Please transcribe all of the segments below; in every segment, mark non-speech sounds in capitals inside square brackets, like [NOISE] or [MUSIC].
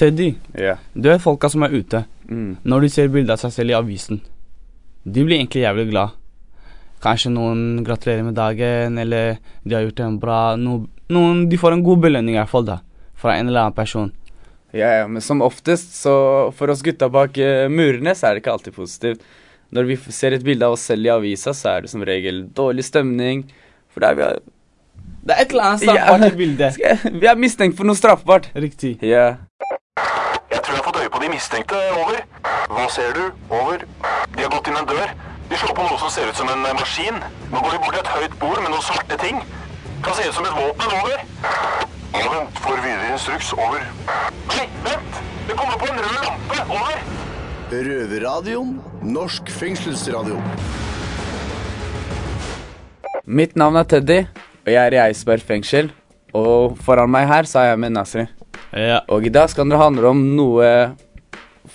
Teddy, yeah. du er folka som er ute. Mm. Når de ser bilde av seg selv i avisen, de blir egentlig jævlig glad. Kanskje noen gratulerer med dagen, eller de har gjort en bra no, noen, De får en god belønning i hvert fall, da. Fra en eller annen person. Ja, ja, men som oftest, så for oss gutta bak eh, murene, så er det ikke alltid positivt. Når vi ser et bilde av oss selv i avisa, så er det som regel dårlig stemning. For der vi har Det er et eller annet straffbart i bildet. [LAUGHS] vi er mistenkt for noe straffbart. Riktig. Ja. Jeg tror jeg har fått øye på de mistenkte. Over. Hva ser du? Over. De har gått inn en dør. De slår på noe som ser ut som en eh, maskin. Nå går de bort til et høyt bord med noen svarte ting. Kan se ut som et våpen. Over. Ja, vent. Får videre instruks. Over. Nei, vent! Det kommer på en rød lampe. Over. Røverradioen. Norsk fengselsradio. Mitt navn er Teddy, og jeg er i Eidsberg fengsel. Og foran meg her så er jeg med Nasri. Ja. Og i dag skal det handle om noe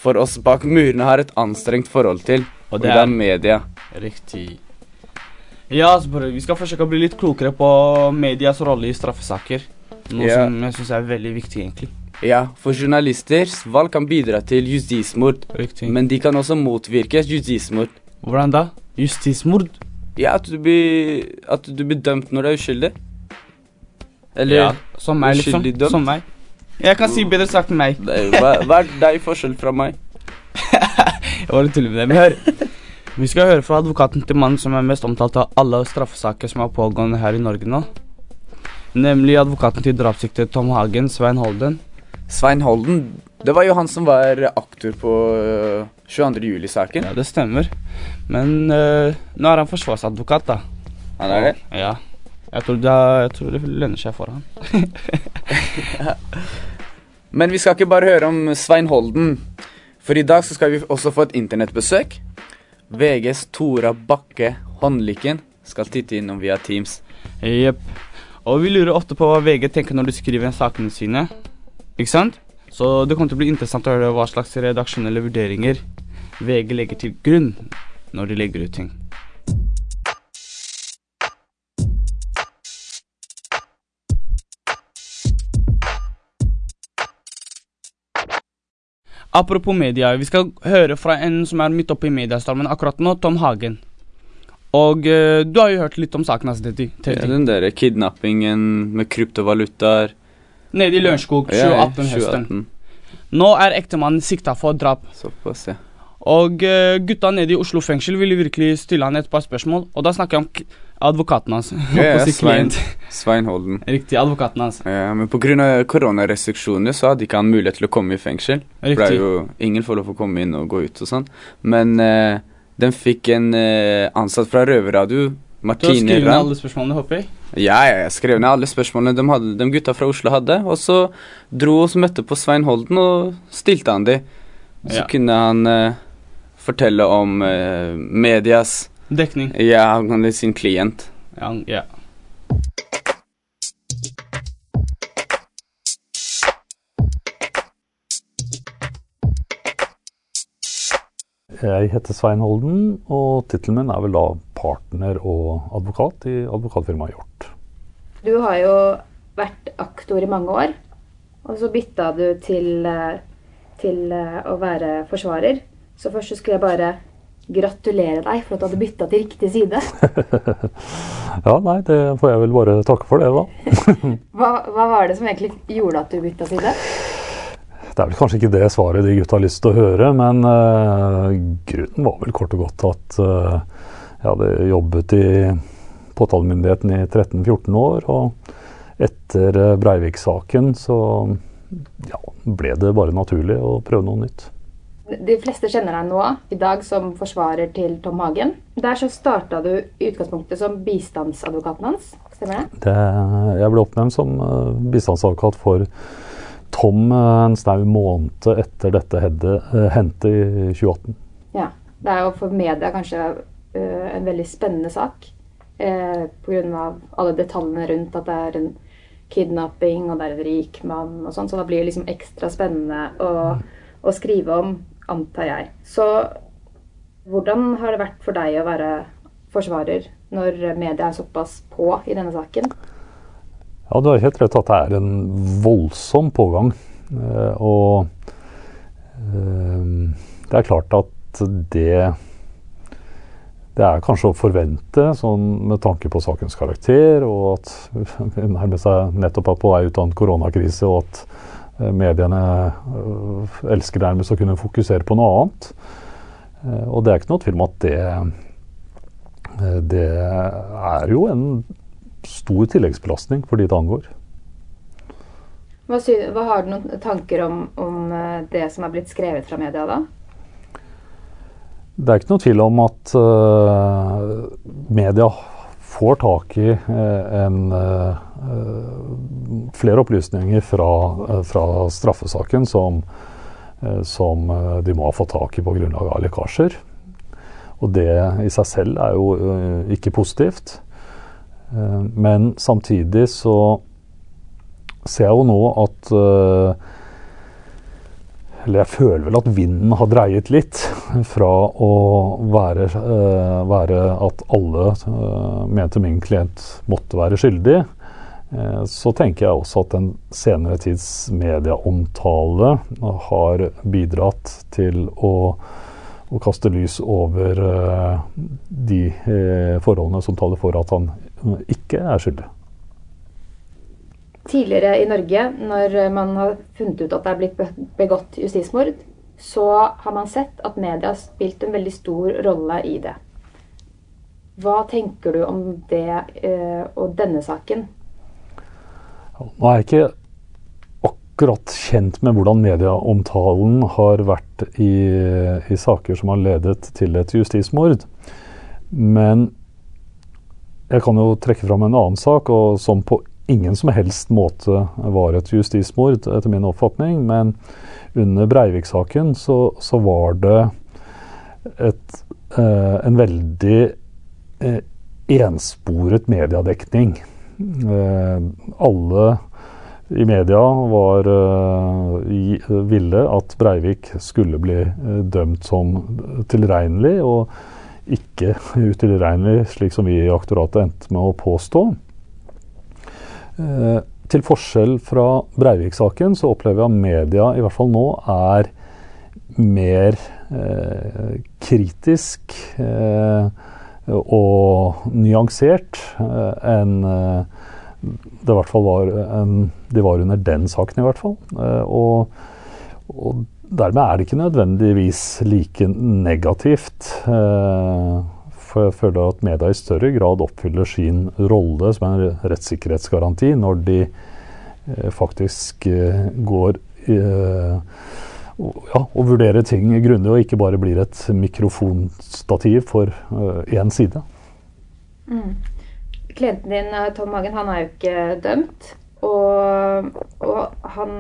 for oss bak murene har et anstrengt forhold til. Og det er media. Riktig. Ja, vi skal forsøke å bli litt klokere på medias rolle i straffesaker. Noe Ja. som jeg syns er veldig viktig, egentlig. Ja, for journalisters valg kan bidra til justismord, Riktig. men de kan også motvirke justismord. Hvordan da? Justismord? Ja, at du blir, at du blir dømt når du er uskyldig. Eller Ja, som meg, liksom. Som meg. Jeg kan si bedre sagt enn meg. Hva, hva er deg forskjell fra meg? [LAUGHS] Jeg bare tuller med det. Men hør. Vi skal høre fra advokaten til mannen som er mest omtalt av alle straffesaker som er pågående her i Norge nå. Nemlig advokaten til drapssiktede Tom Hagen, Svein Holden. Svein Holden, det var jo han som var aktor på øh, 22. juli-saken. Ja, det stemmer. Men eh, nå er han forsvarsadvokat, da. Han er det? Ja. Jeg tror det, jeg tror det lønner seg for han. [LAUGHS] Men vi skal ikke bare høre om Svein Holden. For i dag så skal vi også få et internettbesøk. VGs Tora Bakke Håndlykken skal titte innom via Teams. Jepp. Og vi lurer ofte på hva VG tenker når de skriver sakene sine. Ikke sant? Så det kommer til å bli interessant å høre hva slags redaksjonelle vurderinger VG legger til grunn når de legger ut ting. Apropos media, vi skal høre fra en som er midt oppe i mediestormen akkurat nå, Tom Hagen. Og uh, du har jo hørt litt om saken hans, Teddy. Ja, den derre kidnappingen med kryptovalutaer. Nede i Lørenskog, Ja, ja, 2018-høsten. 2018. Nå er ektemannen sikta for drap. Såpass, ja. Og eh, gutta nede i Oslo fengsel ville virkelig stille han et par spørsmål. Og da snakker jeg om advokaten hans. [LAUGHS] Ja, ja, Svein. Svein Holden. [LAUGHS] Riktig, advokaten hans. Ja, men pga. koronarestriksjonene så hadde ikke han mulighet til å komme i fengsel. Riktig. det er jo ingen får lov å komme inn og gå ut og sånn. Men eh, den fikk en eh, ansatt fra Røverradio, Du har skrevet ned alle spørsmålene, håper jeg? Ja, ja, jeg skrev ned alle spørsmålene de, hadde, de gutta fra Oslo hadde. Og så dro og møtte på Svein Holden og stilte han de. Så Ja. kunne han eh, fortelle om uh, medias Dekning. Ja, han er sin klient. Ja, ja. Jeg heter Svein Holden, og tittelen min er vel da partner og advokat i advokatfirmaet Hjort. Du har jo vært aktor i mange år, og så bytta du til, eh, til eh, å være forsvarer. Så først så skulle jeg bare gratulere deg for at du hadde bytta til riktig side. [LAUGHS] Ja, nei, det får jeg vel bare takke for det, da. [LAUGHS] Hva, hva var det som egentlig gjorde at du bytta side? Det er vel kanskje ikke det svaret de gutta har lyst til å høre, men uh, grunnen var vel kort og godt at uh, jeg hadde jobbet i påtalemyndigheten i 13-14 år, og etter eh, Breivik-saken så ja, ble det bare naturlig å prøve noe nytt. De fleste kjenner deg nå i dag som forsvarer til Tom Hagen. Der så starta du i utgangspunktet som bistandsadvokaten hans, stemmer det? Det, jeg ble oppnevnt som eh, bistandsadvokat for Tom eh, en snau måned etter dette eh, hendte i 2018. Ja. Det er jo for media kanskje en veldig spennende sak. Eh, Pga. alle detaljene rundt at det er en kidnapping og det er en rik mann og sånn. Så da blir det liksom ekstra spennende å, å skrive om, antar jeg. Så hvordan har det vært for deg å være forsvarer når media er såpass på i denne saken? Ja, du har helt rett at det er en voldsom pågang. Eh, Og det er klart at det det er kanskje å forvente, sånn med tanke på sakens karakter, og at [LAUGHS] vi nærmer seg nettopp er på vei ut av en koronakrise, og at eh, mediene øh, elsker nærmest å kunne fokusere på noe annet. Eh, og det er ikke noe tvil om at det, eh, det er jo en stor tilleggsbelastning for de det angår. Hva, hva Har du noen tanker om, om eh, det som er blitt skrevet fra media da? Det er ikke noe tvil om at uh, media får tak i uh, en, uh, flere opplysninger fra, fra straffesaken som, som de må ha fått tak i på grunnlag av lekkasjer. Og det i seg selv er jo ikke positivt. men samtidig så ser jeg jo nå at eller jeg føler vel at vinden har dreiet litt [LAUGHS] fra å være, være at alle mente min klient måtte være skyldig. Uh, så tenker jeg også at den senere tids medieomtale har bidratt til å, å kaste lys over de forholdene som taler for at han ikke er skyldig. Tidligere i Norge, når man har funnet ut at det er blitt begått justismord, så har man sett at media har spilt en veldig stor rolle i det. Hva tenker du om det eh, og denne saken? Nå er jeg ikke akkurat kjent med hvordan medieomtalen har vært i, i saker som har ledet til et justismord. Men jeg kan jo trekke fram en annen sak, og som på ingen som helst måte var et justismord, etter min oppfatning. Men under Breivik-saken så, så, var det et, eh, en veldig eh, ensporet mediedekning. Eh, alle i media var, uh, ville at Breivik skulle bli uh, dømt som tilregnelig, og ikke [LAUGHS] utilregnelig, slik som vi i aktoratet endte med å påstå. Eh, til forskjell fra Breivik-saken så opplever jeg media, i hvert fall nå, er mer eh, kritisk eh, og nyansert eh, enn eh, det i hvert fall var en, de var under den saken, i hvert fall. Eh, og, og, dermed er det ikke nødvendigvis like negativt. For jeg føler at media i større grad oppfyller sin rolle som en rettssikkerhetsgaranti når de faktisk går ja, å vurdere ting grundig, og ikke bare blir et mikrofonstativ for én side. Mm. Klienten din, Tom Hagen, han er jo ikke dømt. Og, og han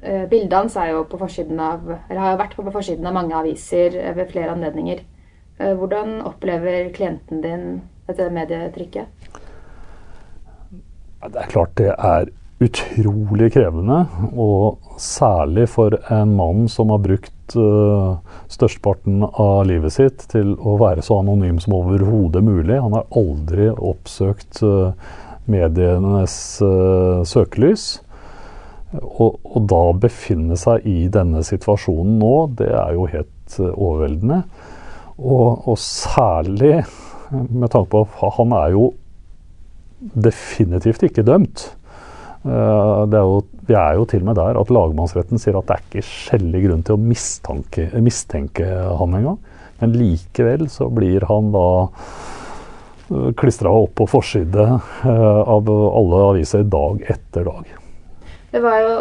Bildet hans er jo på forsiden av, eller har jo vært på forsiden av mange aviser ved flere anledninger. Eh, hvordan opplever klienten din dette medietrykket? Det er klart det er utrolig krevende. Og særlig for en mann som har brukt uh, størsteparten av livet sitt til å være så anonym som overhodet mulig. Han har aldri oppsøkt uh, medienes uh, søkelys. Og, da befinne seg i denne situasjonen nå, det er jo helt overveldende. Og, og, særlig med tanke på at han er jo definitivt ikke dømt. Uh, er jo, vi er jo til og med der at lagmannsretten sier at det er ikke skjellig grunn til å mistanke, mistenke han engang. Men likevel så blir han da uh, klistra opp på forside uh, av alle aviser dag etter dag. Det var jo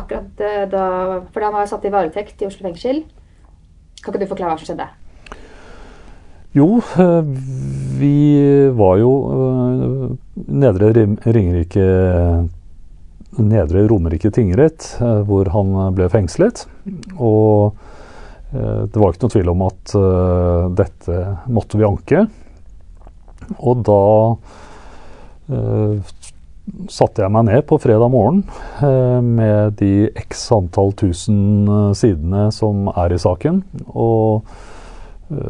akkurat da For han var satt i varetekt i Oslo fengsel. Kan ikke du forklare hva som skjedde? Jo, eh, vi var jo eh, Nedre Ringerike Nedre Romerike tingrett, eh, hvor han ble fengslet. Og det var ikke noe tvil om at dette måtte vi anke. Og da satte jeg meg ned på fredag morgen med de x antall tusen sidene som er i saken. og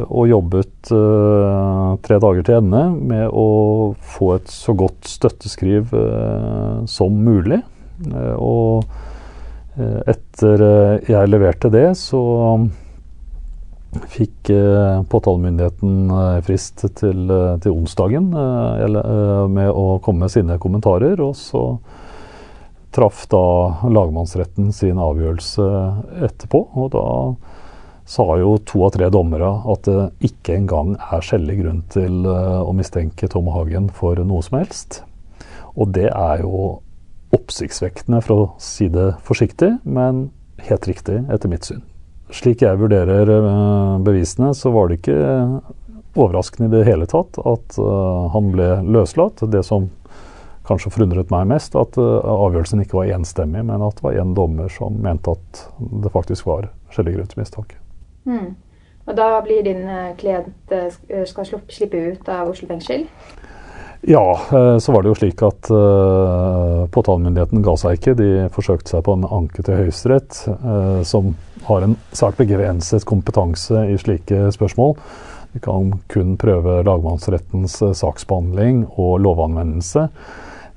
og jobbet uh, tre dager til ende med å få et så godt støtteskriv uh, som mulig. Uh, og Eh, etter eh, jeg leverte det, så fikk eh, påtalemyndigheten eh, frist til, eh, til onsdagen eh, eh, med å komme med sine kommentarer. Og så traff da lagmannsretten sin avgjørelse etterpå. Og da sa jo to av tre dommere at det ikke engang er skjellig grunn til eh, å mistenke Tom Hagen for noe som helst. Og det er jo oppsiktsvekkende, for å si det forsiktig, men helt riktig etter mitt syn. Slik jeg vurderer eh, bevisene, så var det ikke overraskende i det hele tatt at eh, han ble løslatt. Det som kanskje forundret meg mest, at avgjørelsen ikke var enstemmig, men at det var én dommer som mente at det faktisk var skjellig grunn til mistanke. Mm. Og da blir din eh, klient eh, skal slupp- slippe ut av Oslo fengsel? Ja, eh, så var det jo slik at uh, påtalemyndigheten ga seg ikke. De forsøkte seg på en anke til Høyesterett, uh, som har en svært begrenset kompetanse i slike spørsmål. De kan kun prøve lagmannsrettens eh, saksbehandling og lovanvendelse.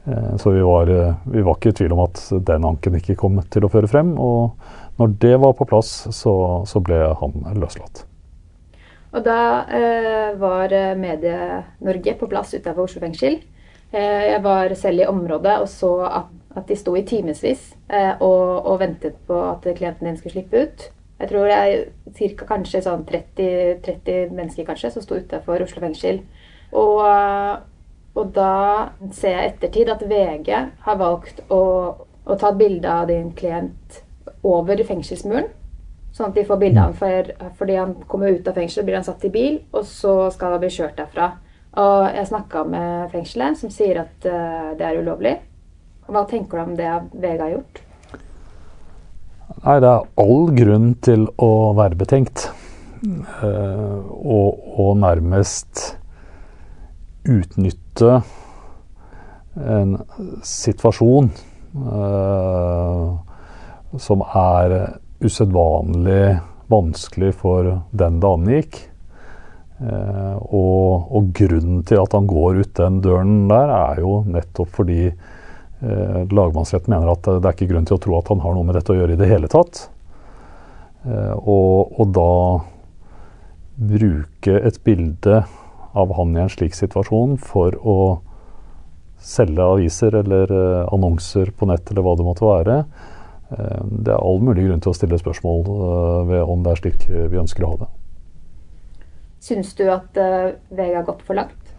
Eh, så vi var, eh, vi var ikke i tvil om at den anken ikke kom til å føre frem. Og når det var på plass, så, så ble han løslatt. Og da eh, var eh, Medie-Norge på plass utenfor Oslo fengsel. Eh, jeg var selv i området og så at, at de sto i timevis eh, og, og ventet på at klienten din skulle slippe ut. Jeg tror det er cirka kanskje sånn 30, 30 mennesker kanskje som sto utenfor Oslo fengsel. Og, og da ser jeg i ettertid at VG har valgt å, å ta et bilde av din klient over fengselsmuren. Sånn at de får bilde av ham. For, fordi han kommer ut av fengsel, blir han satt i bil, og så skal han bli kjørt derfra. Og jeg snakka med fengselet, som sier at uh, det er ulovlig. Hva tenker du om det VG har gjort? Nei, det er all grunn til å være betenkt. Uh, og, og nærmest utnytte en situasjon eh, som er usedvanlig vanskelig for den det angikk. Eh, og, og grunnen til at han går ut den døren der, er jo nettopp fordi eh, lagmannsretten mener at det er ikke grunn til å tro at han har noe med dette å gjøre i det hele tatt. Og, og da bruke et bilde av han i en slik situasjon for å selge aviser eller eh, annonser på nett eller hva det måtte være. Eh, det er all mulig grunn til å stille spørsmål eh, ved om det er slik vi ønsker å ha det. Syns du at VG har gått for langt?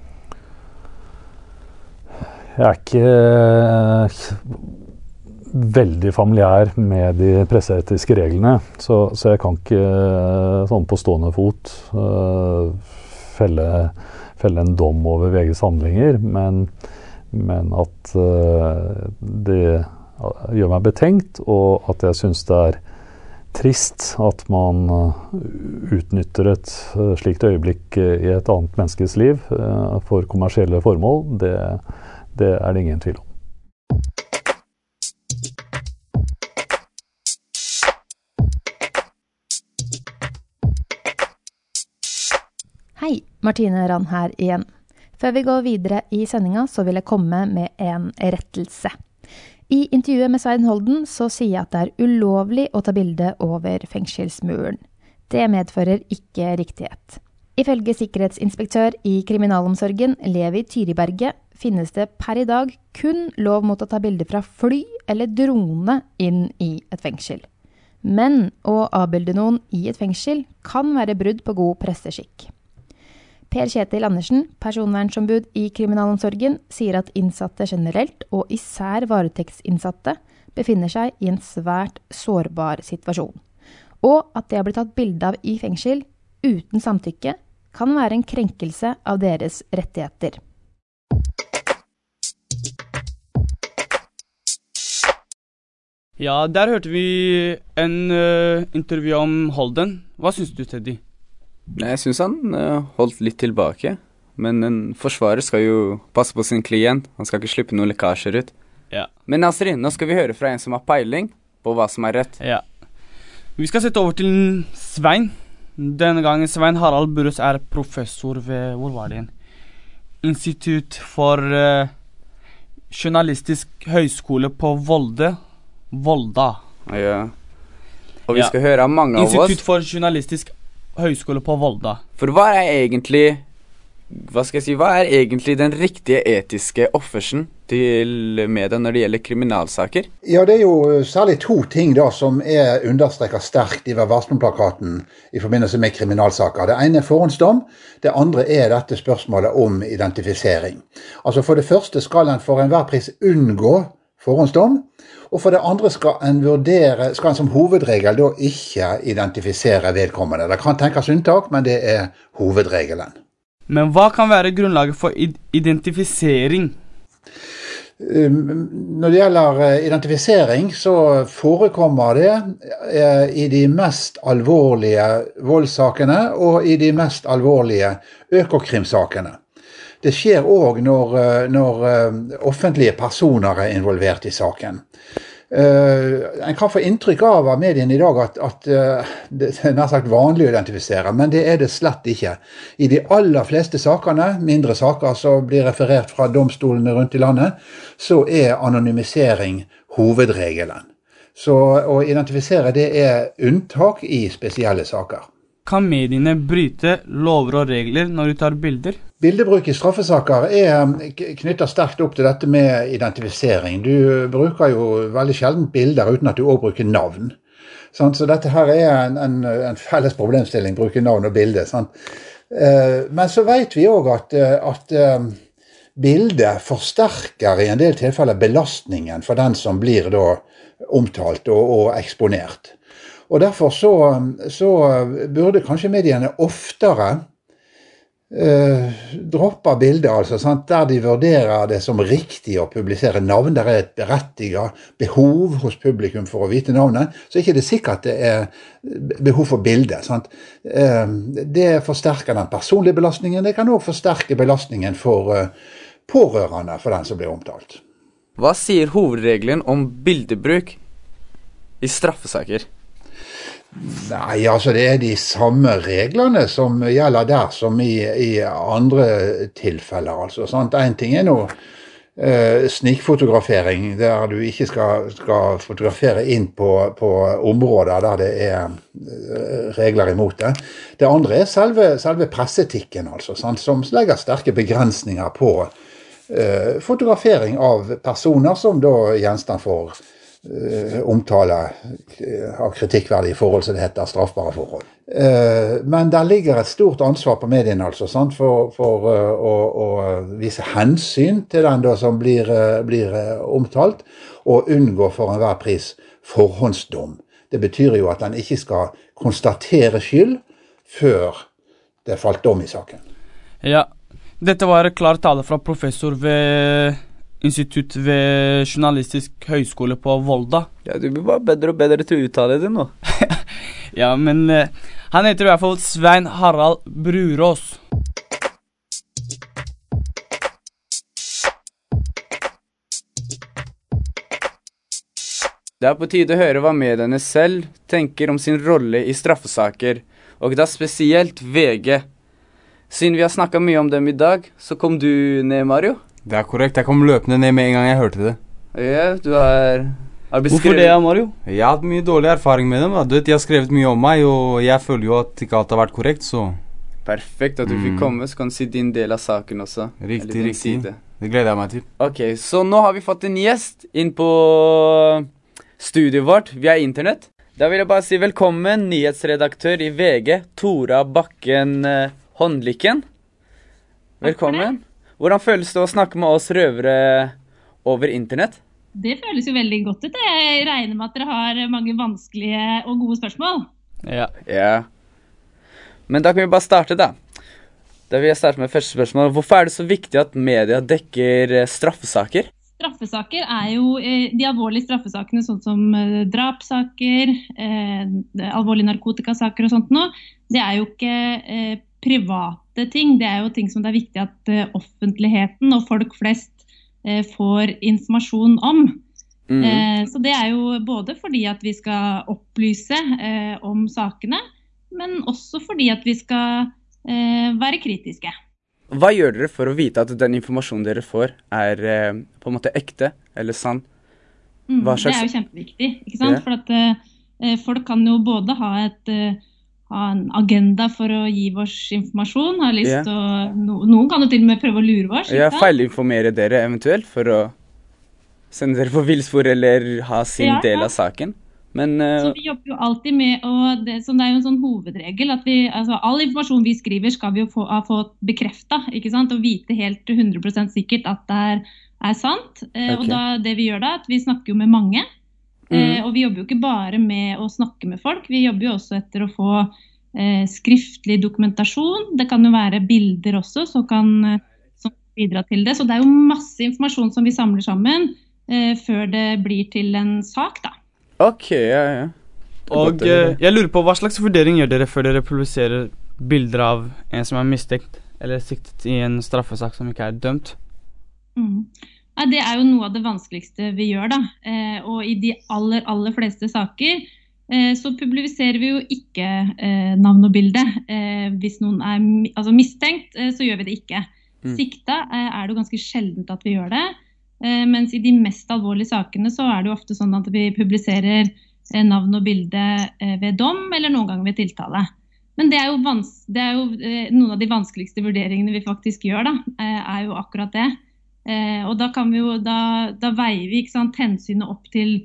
Jeg er ikke veldig familiær med de presseetiske reglene, så, så jeg kan ikke sånn på stående fot felle, felle en dom over VGs handlinger, men, men at eh, det gjør meg betenkt, og at jeg syns det er trist at man eh, utnytter et eh, slikt øyeblikk i et annet menneskes liv for kommersielle formål. Det, det er det ingen tvil om. Martine Rand her igjen. Før vi går videre i sendinga, så vil jeg komme med en rettelse. I intervjuet med Svein Holden så sier jeg at det er ulovlig å ta bilde over fengselsmuren. Det medfører ikke riktighet. Ifølge sikkerhetsinspektør i kriminalomsorgen, Levi Tyriberget, finnes det per i dag kun lov mot å ta bilde fra fly eller drone inn i et fengsel. Men å avbilde noen i et fengsel kan være brudd på god presseskikk. Per Kjetil Andersen, personvernsombud i kriminalomsorgen, sier at innsatte generelt, og især varetektsinnsatte, befinner seg i en svært sårbar situasjon. Og at det å bli tatt bilde av i fengsel uten samtykke kan være en krenkelse av deres rettigheter. Ja, der hørte vi en uh, intervju om Holden. Hva syns du, Teddy? Jeg syns han eh, holdt litt tilbake. Men en forsvarer skal jo passe på sin klient. Han skal ikke slippe noen lekkasjer ut. Ja. Men Nasrin, nå skal vi høre fra en som har peiling på hva som er rett. Ja. Vi skal sette over til Svein. Denne gangen Svein Harald Burøs er professor ved Hvor var det igjen? Institutt for uh, journalistisk høyskole på Volde. Volda. Ja. Og vi Ja. skal høre av mange av oss Institutt for journalistisk høyskole på Volda. For hva er egentlig Hva skal jeg si, hva er egentlig den riktige etiske offersen til media når det gjelder kriminalsaker? Ja, det er jo særlig to ting da som er understreket sterkt i Vær varsom-plakaten i forbindelse med kriminalsaker. Det ene er forhåndsdom, det andre er dette spørsmålet om identifisering. Altså For det første skal en for enhver pris unngå forhåndsdom. Og for det andre skal en vurdere, skal en som hovedregel da ikke identifisere vedkommende. Det kan tenkes unntak, men det er hovedregelen. Men hva kan være grunnlaget for identifisering? Når det gjelder eh, identifisering, så forekommer det eh, i de mest alvorlige voldssakene og i de mest alvorlige økokrimsakene. Det skjer òg når, eh, når eh, offentlige personer er involvert i saken. Eh, en kan få inntrykk av av mediene i dag at, at det er nær sagt vanlig å identifisere, men det er det slett ikke. I de aller fleste sakene, mindre saker som blir referert fra domstolene rundt i landet, så er anonymisering hovedregelen. Så å identifisere det er unntak i spesielle saker. Kan mediene bryte lover og regler når de tar bilder? Bildebruk i straffesaker er knytta sterkt opp til dette med identifisering. Du bruker jo veldig sjelden bilder uten at du òg bruker navn. Så dette her er en, en, en felles problemstilling, bruke navn og bilde. Eh, Men så vet vi òg at, eh, at eh, bildet forsterker i en del tilfeller belastningen for den som blir omtalt og, og eksponert. Og Derfor så, så burde kanskje mediene oftere eh, droppe bildet, altså, sant? der de vurderer det som riktig å publisere navn. Der er et berettiget behov hos publikum for å vite navnet. Så er ikke det sikkert det er behov for bilde. Eh, det forsterker den personlige belastningen. Det kan òg forsterke belastningen for eh, pårørende for den som blir omtalt. Hva sier hovedregelen om bildebruk i straffesaker? Nei, altså det er de samme reglene som gjelder der som i, i andre tilfeller. altså. sant? En ting er nå eh, snikfotografering, der du ikke skal, skal fotografere inn på, på områder der det er eh, regler imot det. Det andre er selve, selve presseetikken, altså, sant? som legger sterke begrensninger på eh, fotografering av personer som da gjenstand for omtale eh, av kritikkverdige forhold, som det heter, straffbare forhold. Eh, men der ligger et stort ansvar på mediene altså, for, for eh, å, å vise hensyn til den da, som blir, eh, blir eh, omtalt, og unngå for enhver pris forhåndsdom. Det betyr jo at en ikke skal konstatere skyld før det falt dom i saken. Ja. Dette var klar tale fra professor ved Institutt ved Journalistisk høgskole på Volda. Ja, Du blir bare bedre og bedre til å uttale det nå. [LAUGHS] Ja, men eh, han heter i hvert fall Svein Harald Brurås. Det er på tide å høre hva mediene selv tenker om sin rolle i straffesaker, og da spesielt VG. Siden vi har snakka mye om dem i dag, så kom du ned, Mario. Det er korrekt. Jeg kom løpende ned med en gang jeg hørte det. Ja, du har, har Hvorfor det, Mario? Jeg har hatt mye dårlig erfaring med dem. Da. Du vet, De har skrevet mye om meg, og jeg føler jo at ikke alt har vært korrekt, så Perfekt at du fikk Mm. komme, så kan du si din del av saken også. Riktig, riktig. side. det gleder jeg meg til. Ok, så nå har vi fått en gjest inn på studiet vårt via internett. Da vil jeg bare si velkommen, nyhetsredaktør i VG, Tora Bakken eh, Håndlykken. Velkommen. Hvordan føles det å snakke med oss røvere over internett? Det føles jo veldig godt ut. Jeg regner med at dere har mange vanskelige og gode spørsmål. Ja. Ja. Men da kan vi bare starte, da. Da vil jeg starte med første spørsmål. Hvorfor er det så viktig at media dekker eh, straffesaker? Straffesaker er jo eh, de alvorlige straffesakene, sånn som eh, drapssaker, eh, alvorlige narkotikasaker og sånt noe. Det er jo ikke private ting. Det er jo ting som det er viktig at eh, offentligheten og folk flest eh, får informasjon om. Mm. Eh, så det er jo både fordi at vi skal opplyse eh, om sakene, men også fordi at vi skal eh, være kritiske. Hva gjør dere for å vite at den informasjonen dere får, er på en måte ekte eller sann? Mm, Hva Det er jo kjempeviktig. ikke sant? Yeah. For at folk kan jo både ha, et, ha en agenda for å gi oss informasjon, Har lyst til å no, Noen kan jo til og med prøve å lure oss. Ja, feilinformere dere eventuelt for å sende dere på villspor eller ha sin Ja, del ja. av saken. Men uh, Så vi jobber jo alltid med og det, så det er jo en sånn hovedregel at vi, altså all informasjon vi skriver skal vi jo få, ha fått bekrefta. Og vite helt 100% sikkert at det er, er sant. Eh, Ok. Og da, det vi gjør da, at vi snakker jo med mange. Eh, Mhm. og vi jobber jo ikke bare med å snakke med folk, vi jobber jo også etter å få eh, skriftlig dokumentasjon. Det kan jo være bilder også som kan eh, bidra til det. Så det er jo masse informasjon som vi samler sammen eh, før det blir til en sak, da. OK, ja, ja. Og eh, jeg lurer på hva slags vurdering gjør dere før dere publiserer bilder av en som er mistenkt eller siktet i en straffesak som ikke er dømt? Mm. Nei, det er jo noe av det vanskeligste vi gjør. da. Eh, og i de aller, aller fleste saker eh, så publiserer vi jo ikke eh, navn og bilde. Eh, hvis noen er altså mistenkt, så gjør vi det ikke. Mm. Sikta er det jo ganske sjeldent at vi gjør det. Eh, mens i de mest alvorlige sakene så er det jo ofte sånn at vi publiserer navn og bilde ved dom, eller noen ganger ved tiltale. Men det er jo, vans det er jo noen av de vanskeligste vurderingene vi faktisk gjør, da, eh, er jo akkurat det. Eh, og da, kan vi jo, da, da veier vi ikke sant, hensynet opp til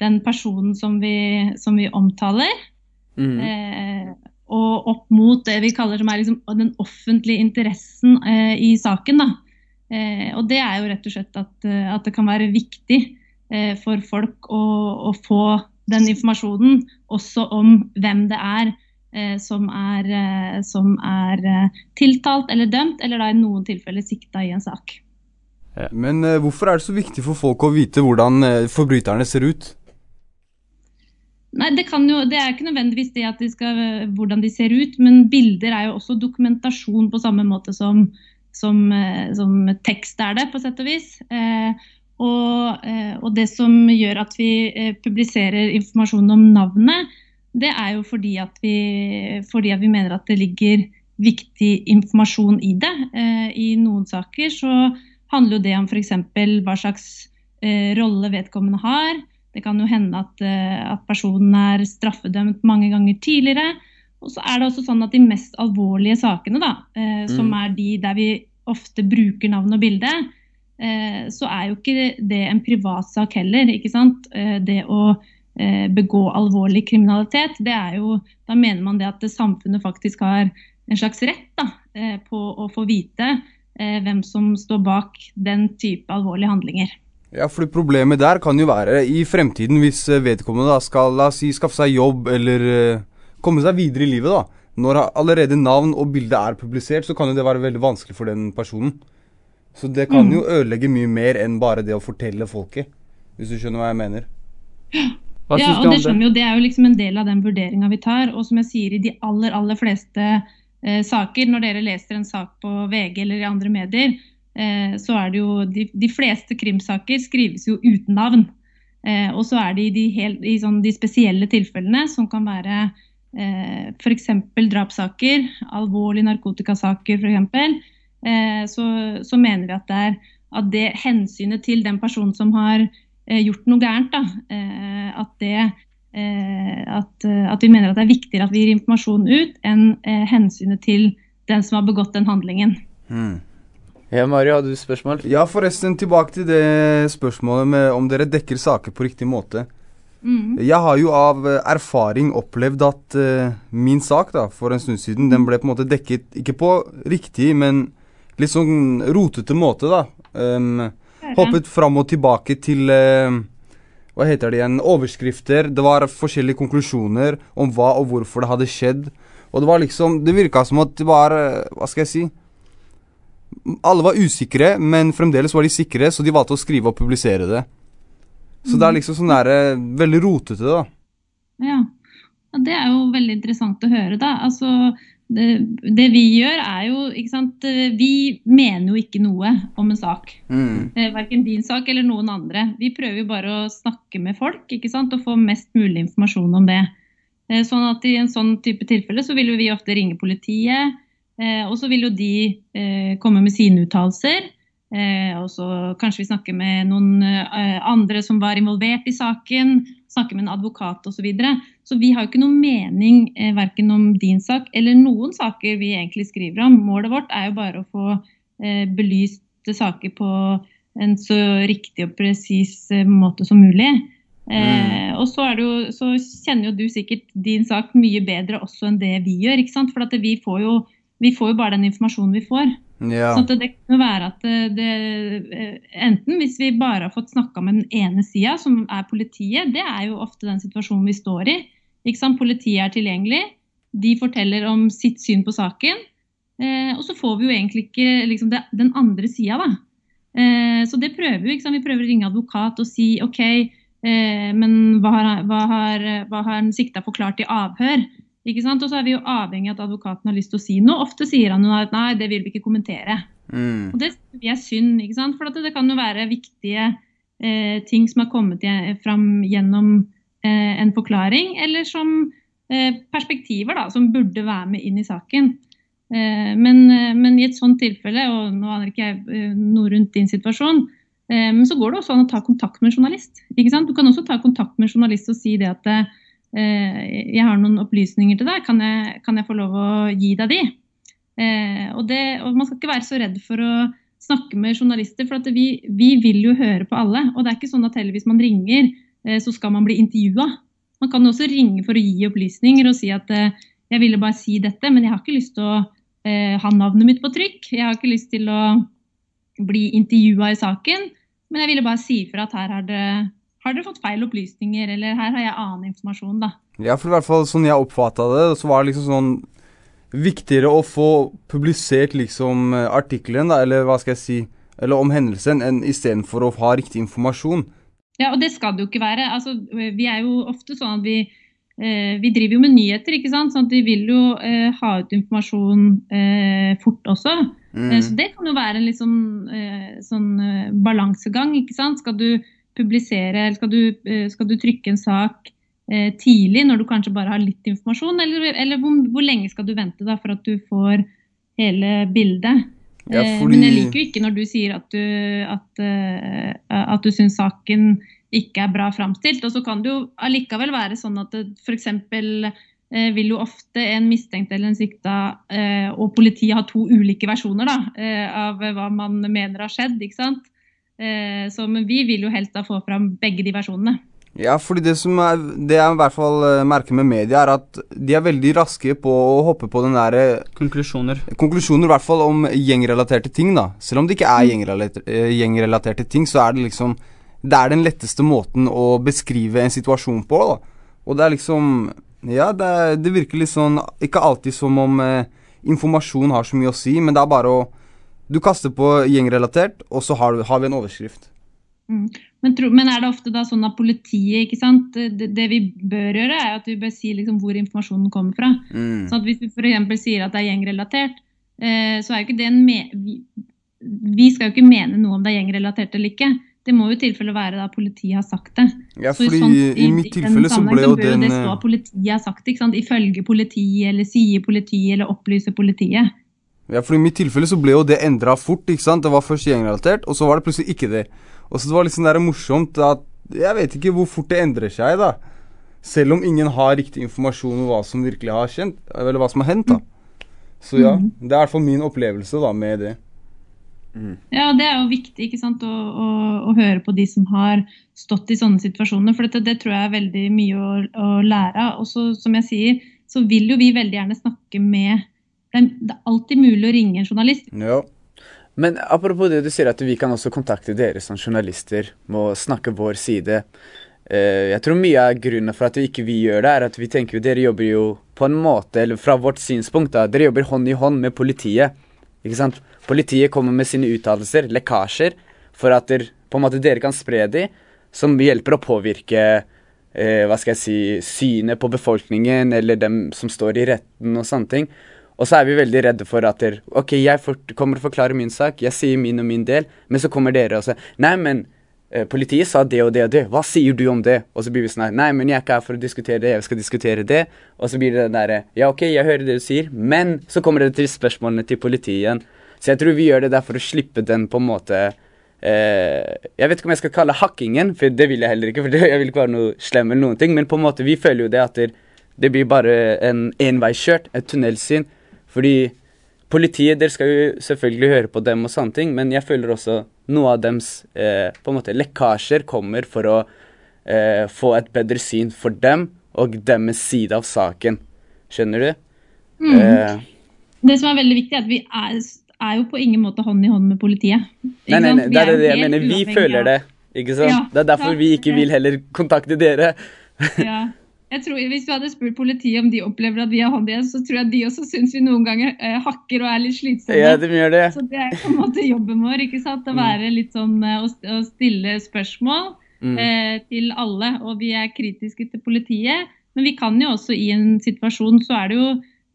den personen som vi, som vi omtaler, Mm. eh, og opp mot det vi kaller som er liksom, den offentlige interessen eh, i saken. Da. Eh, og det er jo rett og slett at, eh, at det kan være viktig eh, for folk å, å få den informasjonen også om hvem det er som er, som er tiltalt eller dømt, eller da i noen tilfeller sikta i en sak. Men uh, hvorfor er det så viktig for folk å vite hvordan uh, forbryterne ser ut? Nei, det, kan jo, det er ikke nødvendigvis det at de skal, hvordan de ser ut, men bilder er jo også dokumentasjon på samme måte som, som, eh, som tekst er det, på sett og vis. Eh, og, eh, og det som gjør at vi eh, publiserer informasjon om navnet, det er jo fordi at vi, fordi at vi mener at det ligger viktig informasjon i det. Eh, I noen saker så handler jo det om f.eks. hva slags eh, rolle vedkommende har. Det kan jo hende at, eh, at personen er straffedømt mange ganger tidligere. Og så er det også sånn at de mest alvorlige sakene, da, eh, som Mm. er de der vi ofte bruker navn og bilde, eh, så er jo ikke det en privatsak heller. ikke sant? Eh, det å eh, begå alvorlig kriminalitet, det er jo Da mener man det at samfunnet faktisk har en slags rett da, på å få vite hvem som står bak den type alvorlige handlinger. Ja, for Problemet der kan jo være i fremtiden, hvis eh, vedkommende da skal la oss si, skaffe seg jobb eller eh, komme seg videre i livet. da. Når allerede navn og bilde er publisert, så kan jo det være veldig vanskelig for den personen. Så det kan Mm. jo ødelegge mye mer enn bare det å fortelle folket, hvis du skjønner hva jeg mener. Hva ja, og det skjønner vi jo, det er jo liksom en del av den vurderinga vi tar. Og som jeg sier, i de aller, aller fleste eh, saker, når dere leser en sak på VG eller i andre medier, eh, så er det jo de, de fleste krimsaker skrives jo uten navn. Eh, og så er det i de, helt, i sånn, de spesielle tilfellene, som kan være eh, f.eks. drapssaker, alvorlige narkotikasaker f.eks., eh, så, så mener vi at det er at det hensynet til den personen som har eh, gjort noe gærent, da, eh, at, det, eh, at, eh, at vi mener at det er viktigere at vi gir informasjon ut, enn eh, hensynet til den som har begått den handlingen. Ja, Mario, hadde du spørsmål? Ja, forresten, tilbake til det spørsmålet med om dere dekker saker på riktig måte. Mm. Jeg har jo av eh, erfaring opplevd at uh, min sak da, for en stund siden, den ble på en måte dekket ikke på riktig, men litt sånn rotete måte, da. Um, hoppet fram og tilbake til eh, Hva heter det igjen? Overskrifter. Det var forskjellige konklusjoner om hva og hvorfor det hadde skjedd. Og det var liksom Det virka som at det var eh, Hva skal jeg si? Alle var usikre, men fremdeles var de sikre, så de valgte å skrive og publisere det. Så det er liksom sånn der, eh, veldig rotete, da. Ja. Det er jo veldig interessant å høre, da. Altså, det, det vi gjør, er jo ikke sant, eh, Vi mener jo ikke noe om en sak. Mm. Eh, Verken din sak eller noen andre. Vi prøver jo bare å snakke med folk ikke sant? og få mest mulig informasjon om det. Eh, Sånn at I en sånn type tilfelle så vil jo vi ofte ringe politiet, eh, og så vil jo de eh, komme med sine uttalelser. Eh, og så kanskje vi snakker med noen eh, andre som var involvert i saken. Snakker med en advokat osv. Så, videre. så vi har jo ikke noen mening eh, verken om din sak eller noen saker vi egentlig skriver om. Målet vårt er jo bare å få eh, belyst saker på en så riktig og presis eh, måte som mulig. Eh, og så, er det jo, så kjenner jo du sikkert din sak mye bedre også enn det vi gjør. ikke sant? For at vi får jo, vi får jo bare den informasjonen vi får. Ja. Så at det kan være at det, eh, enten hvis vi bare har fått snakka med den ene sida, som er politiet, det er jo ofte den situasjonen vi står i. Politiet er tilgjengelig, de forteller om sitt syn på saken. Eh, og så får vi jo egentlig ikke liksom, det, den andre sida, da. Eh, så det prøver vi. Vi prøver å ringe advokat og si OK, eh, men hva har, hva har, hva har han sikta forklart i avhør? Ikke sant? Og så er vi jo avhengig av at advokaten har lyst til å si noe. Ofte sier han jo at nei, det vil vi ikke kommentere. Mm. Og det er synd, ikke sant? for det kan jo være viktige eh, ting som har kommet fram gjennom eh, en forklaring, eller som eh, perspektiver da, som burde være med inn i saken. Eh, men, eh, men i et sånt tilfelle, og nå aner ikke jeg eh, noe rundt din situasjon, eh, men så går det også an å ta kontakt med en journalist. ikke sant? Du kan også ta kontakt med en journalist og si det at jeg har noen opplysninger til deg, kan jeg, kan jeg få lov å gi deg de? Eh, og, det, og man skal ikke være så redd for å snakke med journalister, for vi, vi vil jo høre på alle. Og det er ikke sånn at heller hvis man ringer, eh, så skal man bli intervjua. Man kan også ringe for å gi opplysninger og si at eh, jeg ville bare si dette, men jeg har ikke lyst til å eh, ha navnet mitt på trykk. Jeg har ikke lyst til å bli intervjua i saken, men jeg ville bare si fra at her har dere, har dere fått feil opplysninger, eller her har jeg annen informasjon, da. Ja, for i hvert fall sånn jeg oppfatta det, så var det liksom sånn viktigere å få publisert liksom eh, artikkelen, da, eller hva skal jeg si, eller om hendelsen, enn istedenfor å ha riktig informasjon. Ja, og det skal det jo ikke være. Altså, vi er jo ofte sånn at vi, eh, vi driver jo med nyheter, ikke sant. Sånn at vi vil jo eh, ha ut informasjon eh, fort også. Mm. Eh, så det kan jo være en litt sånn, eh, sånn balansegang, ikke sant. Skal du publisere, eller skal du, eh, skal du trykke en sak eh, tidlig når du kanskje bare har litt informasjon, eller, eller hvor, hvor lenge skal du vente da for at du får hele bildet? Ja, Eh, fordi- Men jeg liker jo ikke når du sier at du, at, eh, at du syns saken ikke er bra framstilt. Og så kan det jo allikevel være sånn at f.eks. Eh, vil jo ofte en mistenkt eller en sikta og politiet ha to ulike versjoner da, av hva man mener har skjedd. ikke sant? Eh, så men vi vil jo helst da få fram begge de versjonene. Ja, fordi det som er Det jeg i hvert fall eh, merker med media, er at de er veldig raske på å hoppe på den derre Konklusjoner. Konklusjoner i hvert fall om gjengrelaterte ting, da. Selv om det ikke er gjengrelaterte, eh, gjengrelaterte ting, så er det liksom Det er den letteste måten å beskrive en situasjon på, da. Og det er liksom Ja, det, er- det virker litt sånn Ikke alltid som om eh, informasjon har så mye å si, men det er bare å Du kaster på gjengrelatert, og så har, du, har vi en overskrift. Mm. Men, tro, men er det ofte da sånn at politiet ikke sant? Det, det vi bør gjøre, er at vi bør si liksom hvor informasjonen kommer fra. Mm. Sånn at Hvis vi f.eks. sier at det er gjengrelatert, eh, så er jo ikke det en me vi, vi skal jo ikke mene noe om det er gjengrelatert eller ikke. Det må jo i tilfelle være da politiet har sagt det. Ja, Så fordi sånn- i mitt tilfelle så ble jo bør den det eh, stå at politiet har sagt det, ikke sant? Ifølge politiet, eller sier politiet, eller opplyser politiet. Ja, for i mitt tilfelle så ble jo det endra fort, ikke sant. Det var først gjengrelatert, og så var det plutselig ikke det. Og så det var litt sånn der morsomt at Jeg vet ikke hvor fort det endrer seg, da. Selv om ingen har riktig informasjon om hva som virkelig har kjent, eller hva som har hendt, da. Så ja, Mhm. det er i hvert fall min opplevelse da med det. Ja, det er jo viktig ikke sant, å, å, å høre på de som har stått i sånne situasjoner. For dette, det tror jeg er veldig mye å, å lære av. Og så, som jeg sier, så vil jo vi veldig gjerne snakke med Er, det er alltid mulig å ringe en journalist. Ja. Men apropos det du sier at vi kan også kontakte dere som journalister med å snakke vår side. Eh, jeg tror mye av grunnen for at vi ikke vi gjør det, er at vi tenker jo dere jobber jo på en måte, eller fra vårt synspunkt, da, dere jobber hånd i hånd med politiet. Ikke sant? Politiet kommer med sine uttalelser, lekkasjer, for at der, på en måte dere kan spre de, som hjelper å påvirke eh, hva skal jeg si, synet på befolkningen eller dem som står i retten og sånne ting. Og så er vi veldig redde for at der, ok, jeg for, kommer og forklarer min sak, jeg sier min og min del, men så kommer dere og sier nei, men eh, politiet sa det og det og det, hva sier du om det? Og så blir vi sånn nei, men jeg er ikke her for å diskutere det, jeg skal diskutere det. Og så blir det den derre, ja, ok, jeg hører det du sier, men så kommer det til spørsmålene til politiet igjen. Så jeg tror vi gjør det der for å slippe den på en måte eh, Jeg vet ikke om jeg skal kalle hakkingen, for det vil jeg heller ikke. For det, jeg vil ikke være noe slem eller noen ting, men på en måte vi føler jo det at det, det blir bare en enveiskjørt, et tunnelsyn. Fordi politiet, dere skal jo selvfølgelig høre på dem og sånne ting, men jeg føler også noe av dems eh, på en måte lekkasjer kommer for å eh, få et bedre syn for dem og deres side av saken. Skjønner du? Mm. Eh, Det som er veldig viktig, er at vi er, er jo på ingen måte hånd i hånd med politiet. Nei, nei, nei, det er det jeg mener. Vi føler det. Ikke sant? Ja, det er derfor vi ikke vil heller kontakte dere. Ja. [LAUGHS] Jeg tror, hvis du hadde spurt politiet om de opplever at vi har hånd igjen, så tror jeg de også syns vi noen ganger eh, hakker og er litt slitsomme. Ja, de gjør det. Så det er på en måte jobben vår. ikke sant? Å Mm. være litt sånn eh, å, å stille spørsmål Mm. eh, til alle. Og vi er kritiske til politiet. Men vi kan jo også i en situasjon så er det jo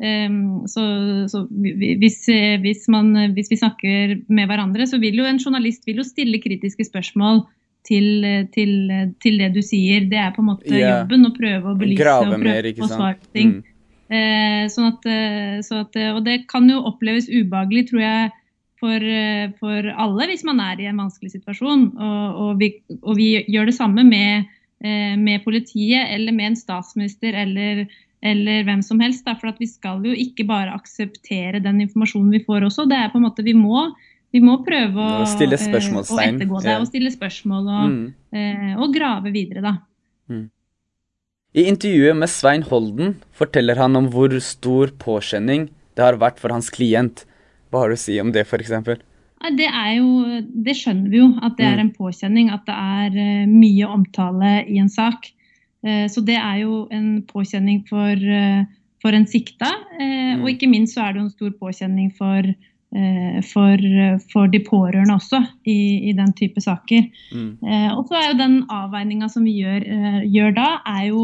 eh, så, så hvis, eh, hvis, man, hvis vi snakker med hverandre, så vil jo en journalist vil jo stille kritiske spørsmål til, eh, til, til det du sier. Det er på en måte yeah. jobben å prøve å belyse Grave og prøve å svare på ting. Mm. Eh, sånn at, eh, så at, eh, og det kan jo oppleves ubehagelig, tror jeg, for, eh, for alle hvis man er i en vanskelig situasjon. Og, og, vi, og vi gjør det samme med, eh, med politiet eller med en statsminister eller, eller hvem som helst. Da, for at vi skal jo ikke bare akseptere den informasjonen vi får også. Det er på en måte, vi må, vi må prøve å, stille spørsmålstegn. å ettergå det ja. og stille spørsmål og, Mm. eh, og grave videre, da. I intervjuet med Svein Holden forteller han om hvor stor påkjenning det har vært for hans klient. Hva har du å si om det, f.eks.? Det er jo, det skjønner vi jo, at det Mm. er en påkjenning. At det er eh, mye omtale i en sak. Eh, så det er jo en påkjenning for, eh, for en sikta. Eh, Mm. Og ikke minst så er det jo en stor påkjenning for, eh, for, for de pårørende også i, i den type saker. Mm. Eh, og så er jo den avveininga som vi gjør, eh, gjør da, er jo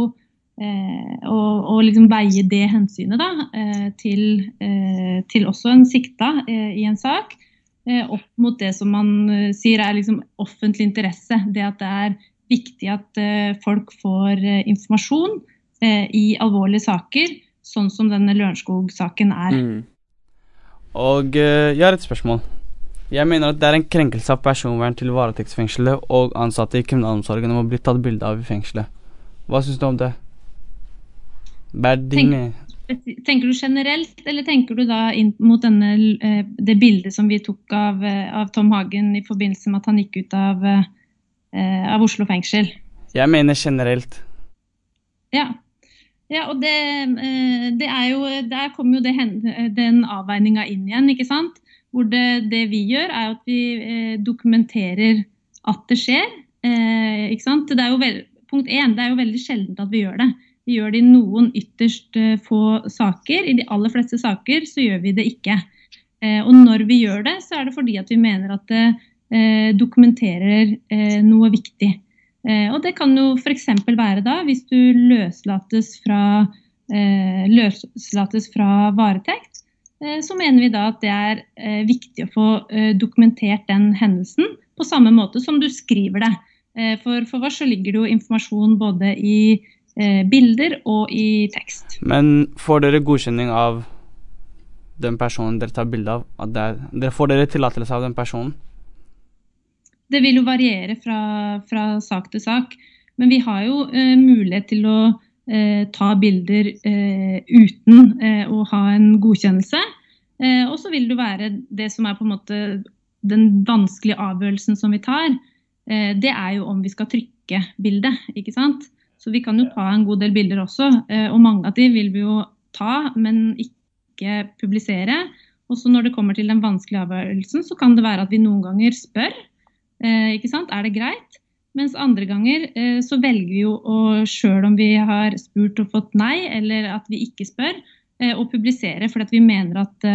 eh, å, å liksom veie det hensynet da, eh, til, eh, til også en sikta eh, i en sak, eh, opp mot det som man eh, sier er liksom offentlig interesse. Det at det er viktig at eh, folk får eh, informasjon eh, i alvorlige saker, sånn som denne Lørenskog-saken er. Mm. Og eh, jeg har et spørsmål. Jeg mener at det er en krenkelse av personvern til varetektsfengslede og ansatte i kriminalomsorgen om å bli tatt bilde av i fengselet. Hva syns du om det? Tenk- Tenker du generelt, eller tenker du da inn mot denne, eh, det bildet som vi tok av, eh, av Tom Hagen i forbindelse med at han gikk ut av, av Oslo fengsel? Jeg mener generelt. Ja. Ja og det, eh, det er jo Der kommer jo det, den avveininga inn igjen, ikke sant? Hvor det, det vi gjør, er at vi eh, dokumenterer at det skjer. Eh, ikke sant? Det er jo vel, punkt én, det er jo veldig sjeldent at vi gjør det. Vi gjør det i noen ytterst få saker. I de aller fleste saker så gjør vi det ikke. Og når vi gjør det, så er det fordi at vi mener at det dokumenterer noe viktig. Eh, og det kan jo f.eks. være da hvis du løslates fra, eh, løslates fra varetekt. Eh, så mener vi da at det er viktig å få dokumentert den hendelsen på samme måte som du skriver det. For for oss så ligger det jo informasjon både i bilder og i tekst. Men får dere godkjenning av den personen dere tar bilde av? Er, dere får dere tillatelse av den personen? Det vil jo variere fra, fra sak til sak. Men vi har jo eh, mulighet til å eh, ta bilder eh, uten eh, å ha en godkjennelse. Eh, og så vil det være det som er på en måte den vanskelige avgjørelsen som vi tar. Eh, det er jo om vi skal trykke bildet, ikke sant. Så vi kan jo ta en god del bilder også. Og mange av de vil vi jo ta, men ikke publisere. Og så når det kommer til den vanskelige avgjørelsen, så kan det være at vi noen ganger spør. Eh, ikke sant? Er det greit? Mens andre ganger eh, så velger vi jo å, sjøl om vi har spurt og fått nei, eller at vi ikke spør, eh, å publisere fordi vi mener at,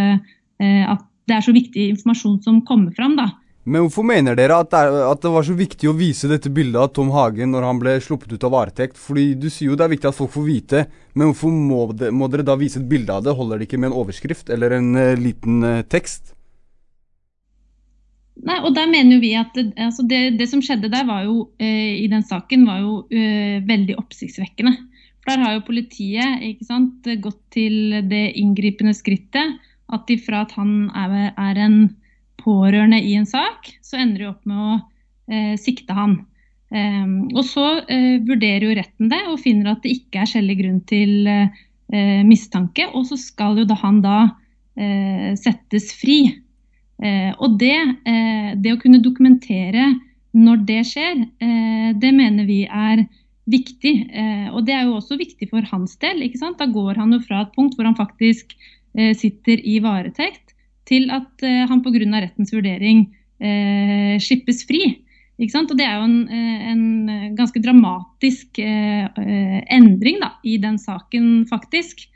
at det er så viktig informasjon som kommer fram. da. Men hvorfor mener dere at det, er, at det var så viktig å vise dette bildet av Tom Hagen når han ble sluppet ut av varetekt? Fordi Du sier jo det er viktig at folk får vite, men hvorfor må, de, må dere da vise et bilde av det? Holder det ikke med en overskrift eller en uh, liten uh, tekst? Nei, og der mener vi at altså det, det som skjedde der var jo, eh, i den saken, var jo eh, veldig oppsiktsvekkende. For der har jo politiet sant, gått til det inngripende skrittet at ifra at han er, er en pårørende i en sak, så ender de opp med å eh, sikte han. Eh, og så eh, vurderer jo retten det og finner at det ikke er skjellig grunn til eh, mistanke, og så skal jo da han da eh, settes fri. Eh, og det, det, å kunne dokumentere når det skjer, det mener vi er viktig. og det er jo også viktig for hans del. ikke sant? Da går han jo fra et punkt hvor han faktisk sitter i varetekt, til at eh, han pga. rettens vurdering slippes fri. Og Det er jo en, eh, en ganske dramatisk eh, endring da, i den saken, faktisk.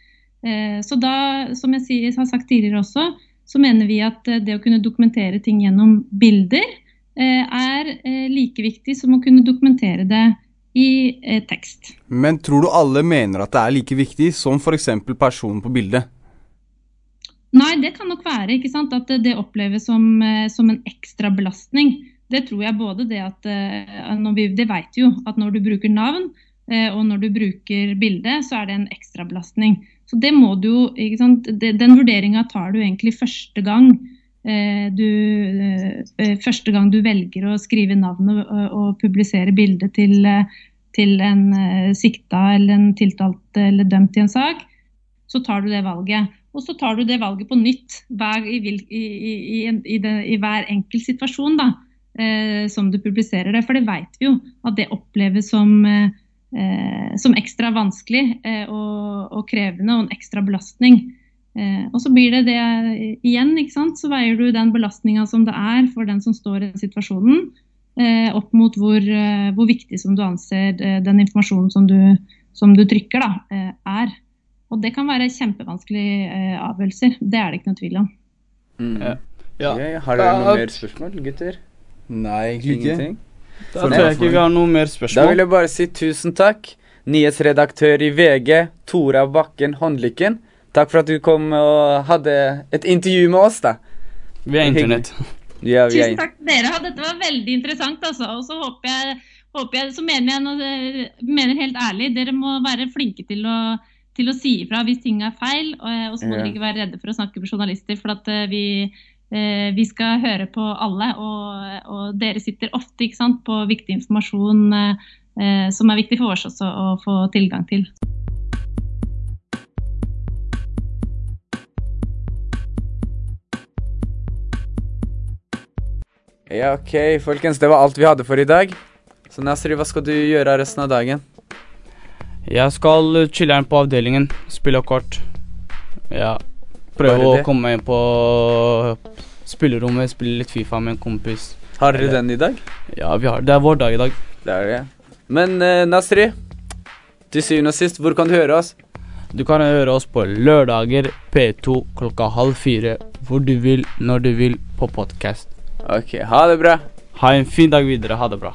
så da, som jeg har sagt tidligere også, så mener vi at det å kunne dokumentere ting gjennom bilder er like viktig som å kunne dokumentere det i tekst. Men tror du alle mener at det er like viktig som f.eks. personen på bildet? Nei, det kan nok være ikke sant? at det oppleves som, eh, som en ekstra belastning. Det tror jeg både det at eh, vi, Det vet vi jo, at når du bruker navn eh, og når du bruker bilde, så er det en ekstra belastning. Så det må du jo? Den vurderinga tar du egentlig første gang. Du, første gang du velger å skrive navnet og publisere bildet til, til en sikta eller en tiltalt eller dømt i en sak, så tar du det valget. Og så tar du det valget på nytt hver, i, i, i, det, i, hver enkelt situasjon da, eh, som du publiserer det. For det vet vi jo at det oppleves som, eh, som ekstra vanskelig eh, og, og, krevende og en ekstra belastning. Eh, og så blir det det igjen, ikke sant? så veier du den belastninga som det er for den som står i situasjonen, eh, opp mot hvor, eh, hvor, viktig som du anser den informasjonen som du, som du trykker, da, er. Og det kan være kjempevanskelige eh, avgjørelser. Det er det ikke noe tvil om. Mm. Ja. Ja. Okay. Har dere noen mer spørsmål, gutter? Nei, egentlig ikke. Da tror jeg ikke vi har noe mer spørsmål. Da vil jeg bare si tusen takk. Nyhetsredaktør i VG, Tora Bakken Håndlykken. Takk for at du kom og hadde et intervju med oss, da. Vi er internett. Ja, via Tusen takk til dere. Dette var veldig interessant, altså. Og så håper jeg, håper jeg Så mener jeg noe, mener helt ærlig, dere må være flinke til å til å si ifra hvis ting er feil. Og, og så må ja. dere ikke være redde for å snakke med journalister, for at uh, vi, vi skal høre på alle. Og, og dere sitter ofte sant, på viktig informasjon eh, som er viktig for oss også å få tilgang til. Ja, OK, folkens. Det var alt vi hadde for i dag. Så Nasri, hva skal du gjøre resten av dagen? Jeg skal chiller'n på avdelingen, spille kort. Ja. Prøve å komme inn på spillerommet, spille litt Fifa med en kompis. Har dere den i dag? Ja, vi har. det er vår dag i dag. Det er det. Men uh, Nasri, til syvende og sist, hvor kan du høre oss? Du kan høre oss på lørdager P2 klokka halv fire. Hvor du vil, når du vil, på podkast. Ok, ha det bra. Ha en fin dag videre. Ha det bra.